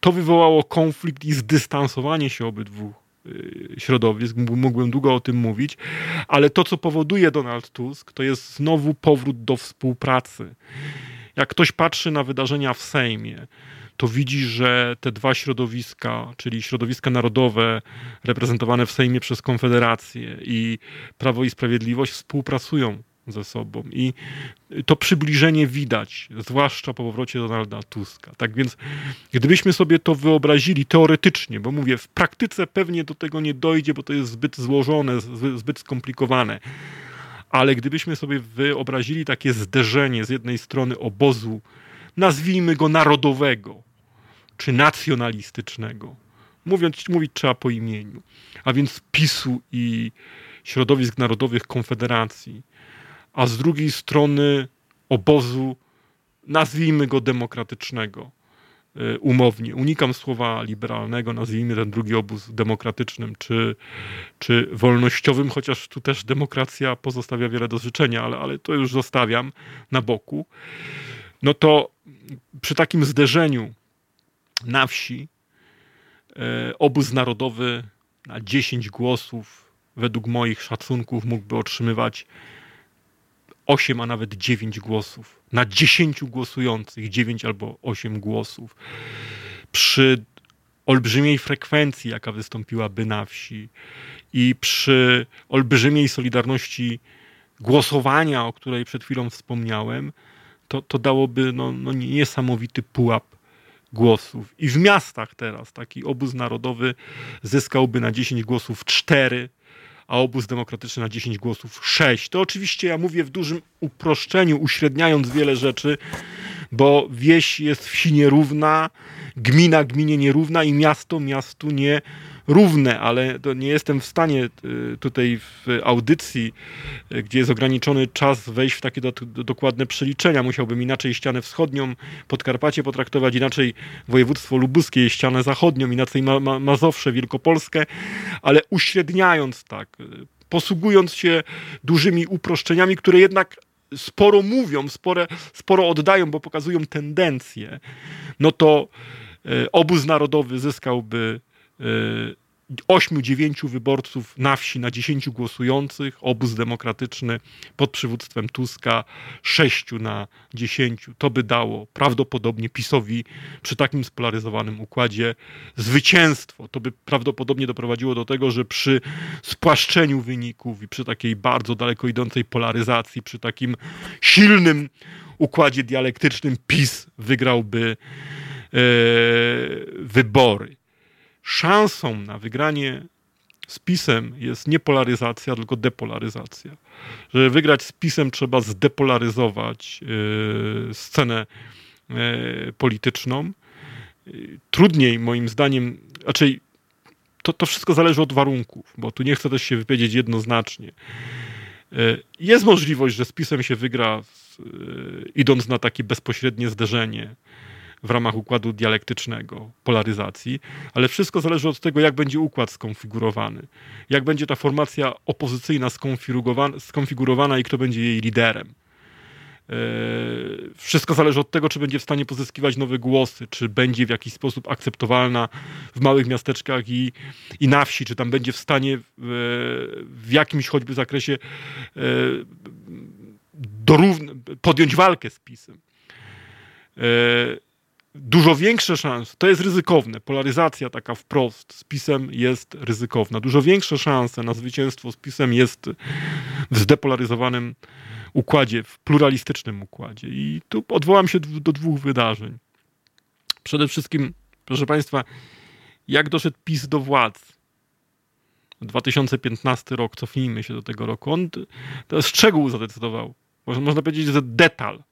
To wywołało konflikt i zdystansowanie się obydwu środowisk. Mógłbym długo o tym mówić, ale to, co powoduje Donald Tusk, to jest znowu powrót do współpracy. Jak ktoś patrzy na wydarzenia w Sejmie, to widzi, że te dwa środowiska, czyli środowiska narodowe reprezentowane w Sejmie przez Konfederację i Prawo i Sprawiedliwość współpracują ze sobą. I to przybliżenie widać, zwłaszcza po powrocie Donalda Tuska. Tak więc, gdybyśmy sobie to wyobrazili teoretycznie, bo mówię, w praktyce pewnie do tego nie dojdzie, bo to jest zbyt złożone, zbyt skomplikowane. Ale gdybyśmy sobie wyobrazili takie zderzenie z jednej strony obozu, nazwijmy go narodowego, czy nacjonalistycznego, mówiąc, mówić trzeba po imieniu, a więc PiSu i środowisk narodowych Konfederacji, a z drugiej strony obozu, nazwijmy go demokratycznego, y, umownie. Unikam słowa liberalnego, nazwijmy ten drugi obóz demokratycznym czy, czy wolnościowym, chociaż tu też demokracja pozostawia wiele do życzenia, ale, ale to już zostawiam na boku. No to przy takim zderzeniu na wsi y, obóz narodowy na 10 głosów, według moich szacunków, mógłby otrzymywać 8, a nawet 9 głosów. Na 10 głosujących 9 albo 8 głosów. Przy olbrzymiej frekwencji, jaka wystąpiłaby na wsi i przy olbrzymiej solidarności głosowania, o której przed chwilą wspomniałem, to, to dałoby no, no niesamowity pułap głosów. I w miastach teraz taki obóz narodowy zyskałby na 10 głosów 4, a obóz demokratyczny na 10 głosów 6. To oczywiście ja mówię w dużym uproszczeniu, uśredniając wiele rzeczy, bo wieś jest wsi nierówna, gmina gminie nierówna i miasto miastu nie równe, ale to nie jestem w stanie y, tutaj w audycji, y, gdzie jest ograniczony czas, wejść w takie do, do, dokładne przeliczenia. Musiałbym inaczej ścianę wschodnią Podkarpacie potraktować, inaczej województwo lubuskie, ścianę zachodnią, inaczej Ma Ma Mazowsze, Wielkopolskę, ale uśredniając tak, y, posługując się dużymi uproszczeniami, które jednak sporo mówią, spore, sporo oddają, bo pokazują tendencje, no to obóz narodowy zyskałby 8-9 wyborców na wsi na 10 głosujących, obóz demokratyczny pod przywództwem Tuska 6 na 10. To by dało prawdopodobnie PiSowi przy takim spolaryzowanym układzie zwycięstwo. To by prawdopodobnie doprowadziło do tego, że przy spłaszczeniu wyników i przy takiej bardzo daleko idącej polaryzacji, przy takim silnym układzie dialektycznym PiS wygrałby e, wybory szansą na wygranie z PiSem jest nie polaryzacja, tylko depolaryzacja. Żeby wygrać z PiSem trzeba zdepolaryzować yy, scenę yy, polityczną. Trudniej moim zdaniem, raczej to, to wszystko zależy od warunków, bo tu nie chcę też się wypowiedzieć jednoznacznie. Jest możliwość, że z PiSem się wygra, idąc na takie bezpośrednie zderzenie w ramach układu dialektycznego, polaryzacji, ale wszystko zależy od tego, jak będzie układ skonfigurowany, jak będzie ta formacja opozycyjna skonfigurowana, i kto będzie jej liderem. E, wszystko zależy od tego, czy będzie w stanie pozyskiwać nowe głosy, czy będzie w jakiś sposób akceptowalna w małych miasteczkach i, i na wsi, czy tam będzie w stanie w, w jakimś choćby zakresie e, podjąć walkę z PiSem. Dużo większe szanse, to jest ryzykowne, polaryzacja taka wprost z PiSem jest ryzykowna. Dużo większe szanse na zwycięstwo z PiSem jest w zdepolaryzowanym układzie, w pluralistycznym układzie. I tu odwołam się do dwóch wydarzeń. Przede wszystkim, proszę Państwa, jak doszedł PiS do władz? 2015 rok, cofnijmy się do tego roku. On to szczegół zadecydował. Można powiedzieć, że detal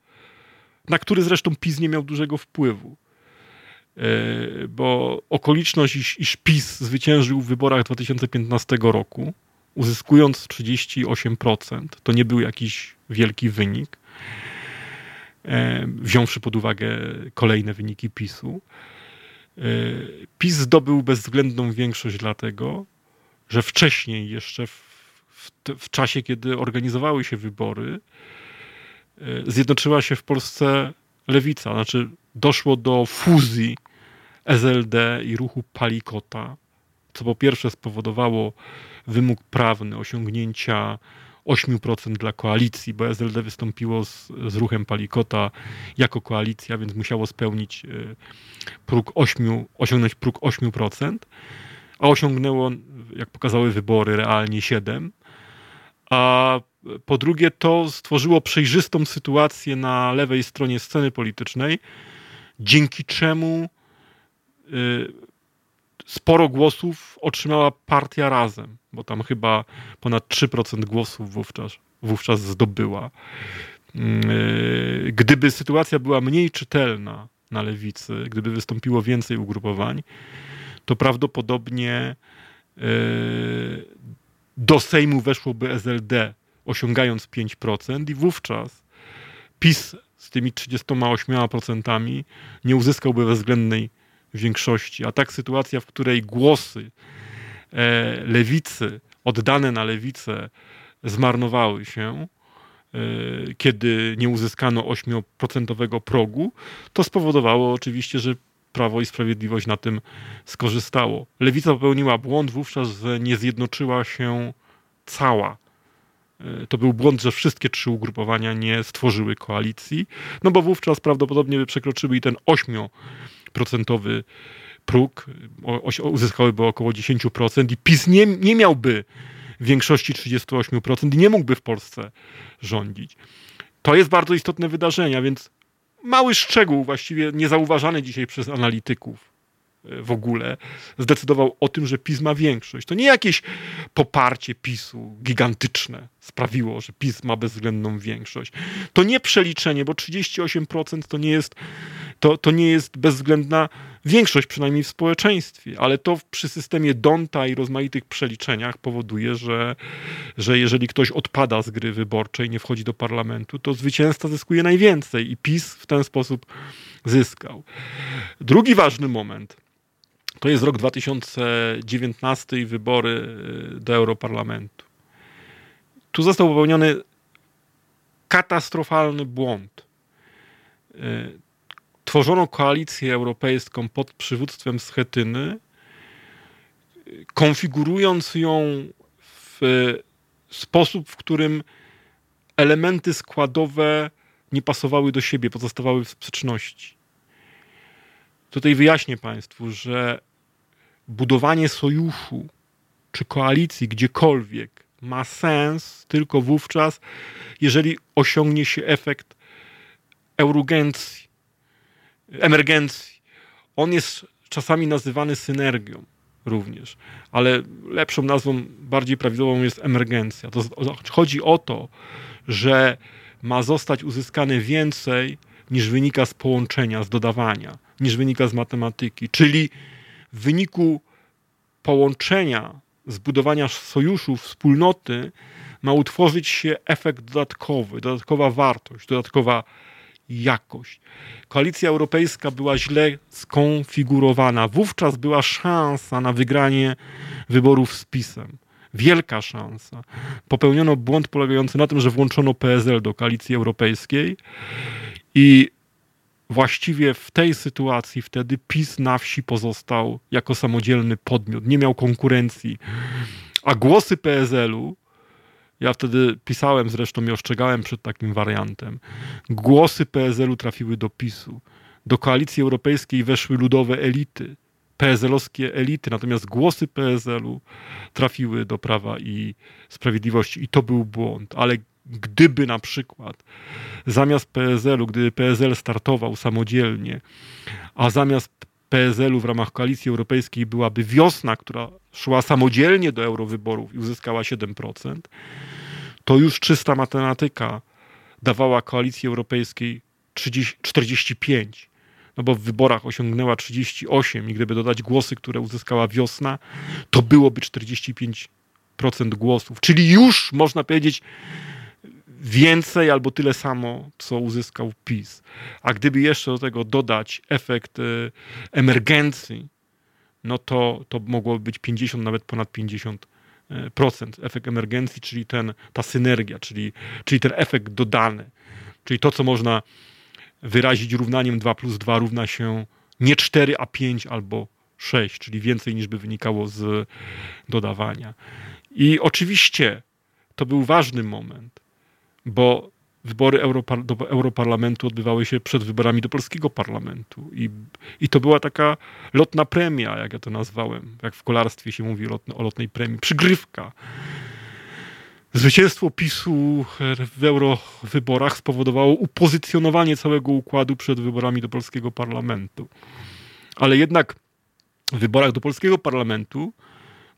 na który zresztą PiS nie miał dużego wpływu. E, bo okoliczność, iż, iż PiS zwyciężył w wyborach 2015 roku, uzyskując 38%, to nie był jakiś wielki wynik, e, wziąwszy pod uwagę kolejne wyniki PiSu. E, PiS zdobył bezwzględną większość dlatego, że wcześniej, jeszcze w, w, w czasie, kiedy organizowały się wybory, zjednoczyła się w Polsce lewica, znaczy doszło do fuzji SLD i ruchu Palikota, co po pierwsze spowodowało wymóg prawny osiągnięcia 8% dla koalicji, bo SLD wystąpiło z, z ruchem Palikota jako koalicja, więc musiało spełnić e, próg 8, osiągnąć próg 8%, a osiągnęło, jak pokazały wybory, realnie 7%. A po drugie, to stworzyło przejrzystą sytuację na lewej stronie sceny politycznej, dzięki czemu y, sporo głosów otrzymała partia razem, bo tam chyba ponad 3% głosów wówczas, wówczas zdobyła. Y, gdyby sytuacja była mniej czytelna na lewicy, gdyby wystąpiło więcej ugrupowań, to prawdopodobnie y, do Sejmu weszłoby SLD, osiągając 5%, i wówczas PiS z tymi 38% nie uzyskałby bezwzględnej większości. A tak sytuacja, w której głosy e, lewicy, oddane na lewicę, zmarnowały się, e, kiedy nie uzyskano 8% progu, to spowodowało oczywiście, że Prawo i Sprawiedliwość na tym skorzystało. Lewica popełniła błąd wówczas, że nie zjednoczyła się cała. E, to był błąd, że wszystkie trzy ugrupowania nie stworzyły koalicji, no bo wówczas prawdopodobnie by przekroczyły i ten 8% próg, uzyskałyby około 10% i PiS nie, nie miałby większości 38% i nie mógłby w Polsce rządzić. To jest bardzo istotne wydarzenie, więc mały szczegół, właściwie niezauważany dzisiaj przez analityków e, w ogóle, zdecydował o tym, że PiS ma większość. To nie jakieś poparcie PiSu gigantyczne sprawiło, że PiS ma bezwzględną większość. To nie przeliczenie, bo 38% to nie jest, to, to nie jest bezwzględna większość, przynajmniej w społeczeństwie, ale to przy systemie Donta i rozmaitych przeliczeniach powoduje, że, że jeżeli ktoś odpada z gry wyborczej, nie wchodzi do parlamentu, to zwycięzca zyskuje najwięcej i PiS w ten sposób zyskał. Drugi ważny moment to jest rok 2019 i wybory y, do Europarlamentu. Tu został popełniony katastrofalny błąd. Tworzono koalicję europejską pod przywództwem Schetyny, konfigurując ją w sposób, w którym elementy składowe nie pasowały do siebie, pozostawały w sprzeczności. Tutaj wyjaśnię Państwu, że budowanie sojuszu czy koalicji gdziekolwiek ma sens tylko wówczas, jeżeli osiągnie się efekt eurugencji, emergencji. On jest czasami nazywany synergią również, ale lepszą nazwą, bardziej prawidłową jest emergencja. To chodzi o to, że ma zostać uzyskane więcej niż wynika z połączenia, z dodawania, niż wynika z matematyki. Czyli w wyniku połączenia, zbudowania sojuszu, wspólnoty, ma utworzyć się efekt dodatkowy, dodatkowa wartość, dodatkowa jakość. Koalicja Europejska była źle skonfigurowana. Wówczas była szansa na wygranie wyborów z PiSem. Wielka szansa. Popełniono błąd polegający na tym, że włączono PSL do koalicji europejskiej i właściwie w tej sytuacji wtedy PiS na wsi pozostał jako samodzielny podmiot, nie miał konkurencji. A głosy PSL-u ja wtedy pisałem zresztą i ostrzegałem przed takim wariantem. Głosy PSL-u trafiły do PiSu. Do koalicji europejskiej weszły ludowe elity, PSL-owskie elity, natomiast głosy PSL-u trafiły do Prawa i Sprawiedliwości i to był błąd. Ale gdyby na przykład zamiast PSL-u, gdyby PSL startował samodzielnie, a zamiast PSL-u w ramach koalicji europejskiej byłaby wiosna, która szła samodzielnie do eurowyborów i uzyskała 7%, to już czysta matematyka dawała koalicji europejskiej 30, 45. No bo w wyborach osiągnęła 38 i gdyby dodać głosy, które uzyskała wiosna, to byłoby 45% głosów. Czyli już można powiedzieć więcej albo tyle samo, co uzyskał PiS. A gdyby jeszcze do tego dodać efekt y, emergencji, no to, to mogłoby być 50, nawet ponad 50 procent, efekt emergencji, czyli ten, ta synergia, czyli, czyli ten efekt dodany, czyli to, co można wyrazić równaniem 2 plus 2 równa się Nie 4, a 5 albo 6, czyli więcej niż by wynikało z dodawania. I oczywiście to był ważny moment, bo wybory Europar do Europarlamentu odbywały się przed wyborami do polskiego parlamentu. I, I to była taka lotna premia, jak ja to nazwałem, jak w kolarstwie się mówi o lotnej premii, przygrywka. Zwycięstwo PiSu w eurowyborach spowodowało upozycjonowanie całego układu przed wyborami do polskiego parlamentu. Ale jednak w wyborach do polskiego parlamentu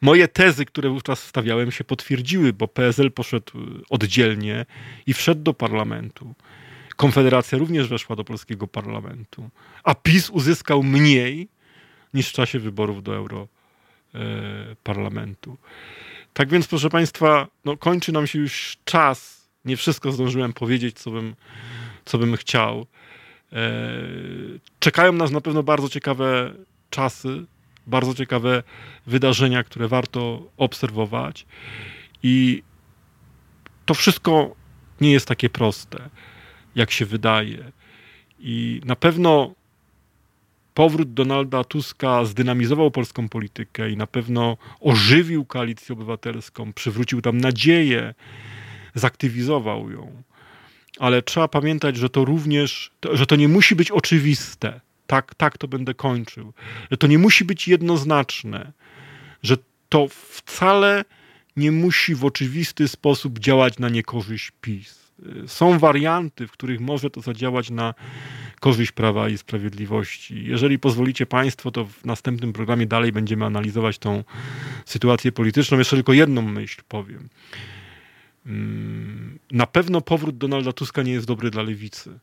moje tezy, które wówczas stawiałem, się potwierdziły, bo PSL poszedł oddzielnie i wszedł do parlamentu. Konfederacja również weszła do polskiego parlamentu, a PiS uzyskał mniej niż w czasie wyborów do Europarlamentu. Tak więc, proszę Państwa, no, kończy nam się już czas. Nie wszystko zdążyłem powiedzieć, co bym, co bym chciał. E, czekają nas na pewno bardzo ciekawe czasy, bardzo ciekawe wydarzenia, które warto obserwować. I to wszystko nie jest takie proste, jak się wydaje. I na pewno powrót Donalda Tuska zdynamizował polską politykę i na pewno ożywił koalicję obywatelską, przywrócił tam nadzieję, zaktywizował ją. Ale trzeba pamiętać, że to również, że to nie musi być oczywiste. Tak, tak to będę kończył. Że to nie musi być jednoznaczne, że to wcale nie musi w oczywisty sposób działać na niekorzyść PiS. Są warianty, w których może to zadziałać na korzyść prawa i sprawiedliwości. Jeżeli pozwolicie Państwo, to w następnym programie dalej będziemy analizować tą sytuację polityczną. Jeszcze tylko jedną myśl powiem. Mm, na pewno powrót Donalda Tuska nie jest dobry dla lewicy,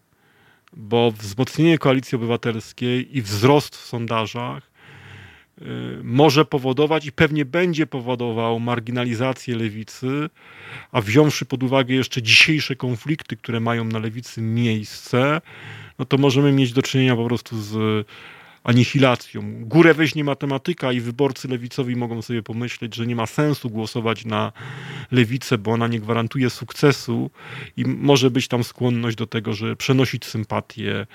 bo wzmocnienie koalicji obywatelskiej i wzrost w sondażach y, może powodować i pewnie będzie powodował marginalizację lewicy, a wziąwszy pod uwagę jeszcze dzisiejsze konflikty, które mają na lewicy miejsce, no to możemy mieć do czynienia po prostu z anihilacją. Górę weźmie matematyka i wyborcy lewicowi mogą sobie pomyśleć, że nie ma sensu głosować na lewicę, bo ona nie gwarantuje sukcesu i może być tam skłonność do tego, że przenosić sympatię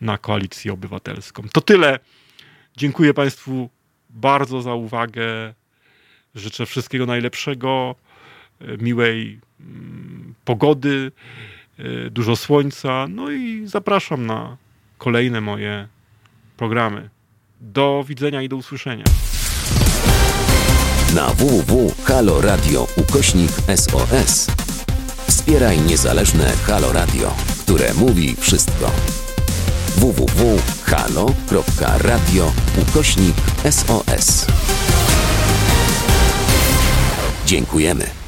na koalicję obywatelską. To tyle. Dziękuję Państwu bardzo za uwagę. Życzę wszystkiego najlepszego, miłej mm, pogody. Y, dużo słońca. No i zapraszam na kolejne moje programy. Do widzenia i do usłyszenia. Na www.haloradio ukośnik SOS wspieraj niezależne Halo Radio, które mówi wszystko. www.halo.radio ukośnik SOS Dziękujemy.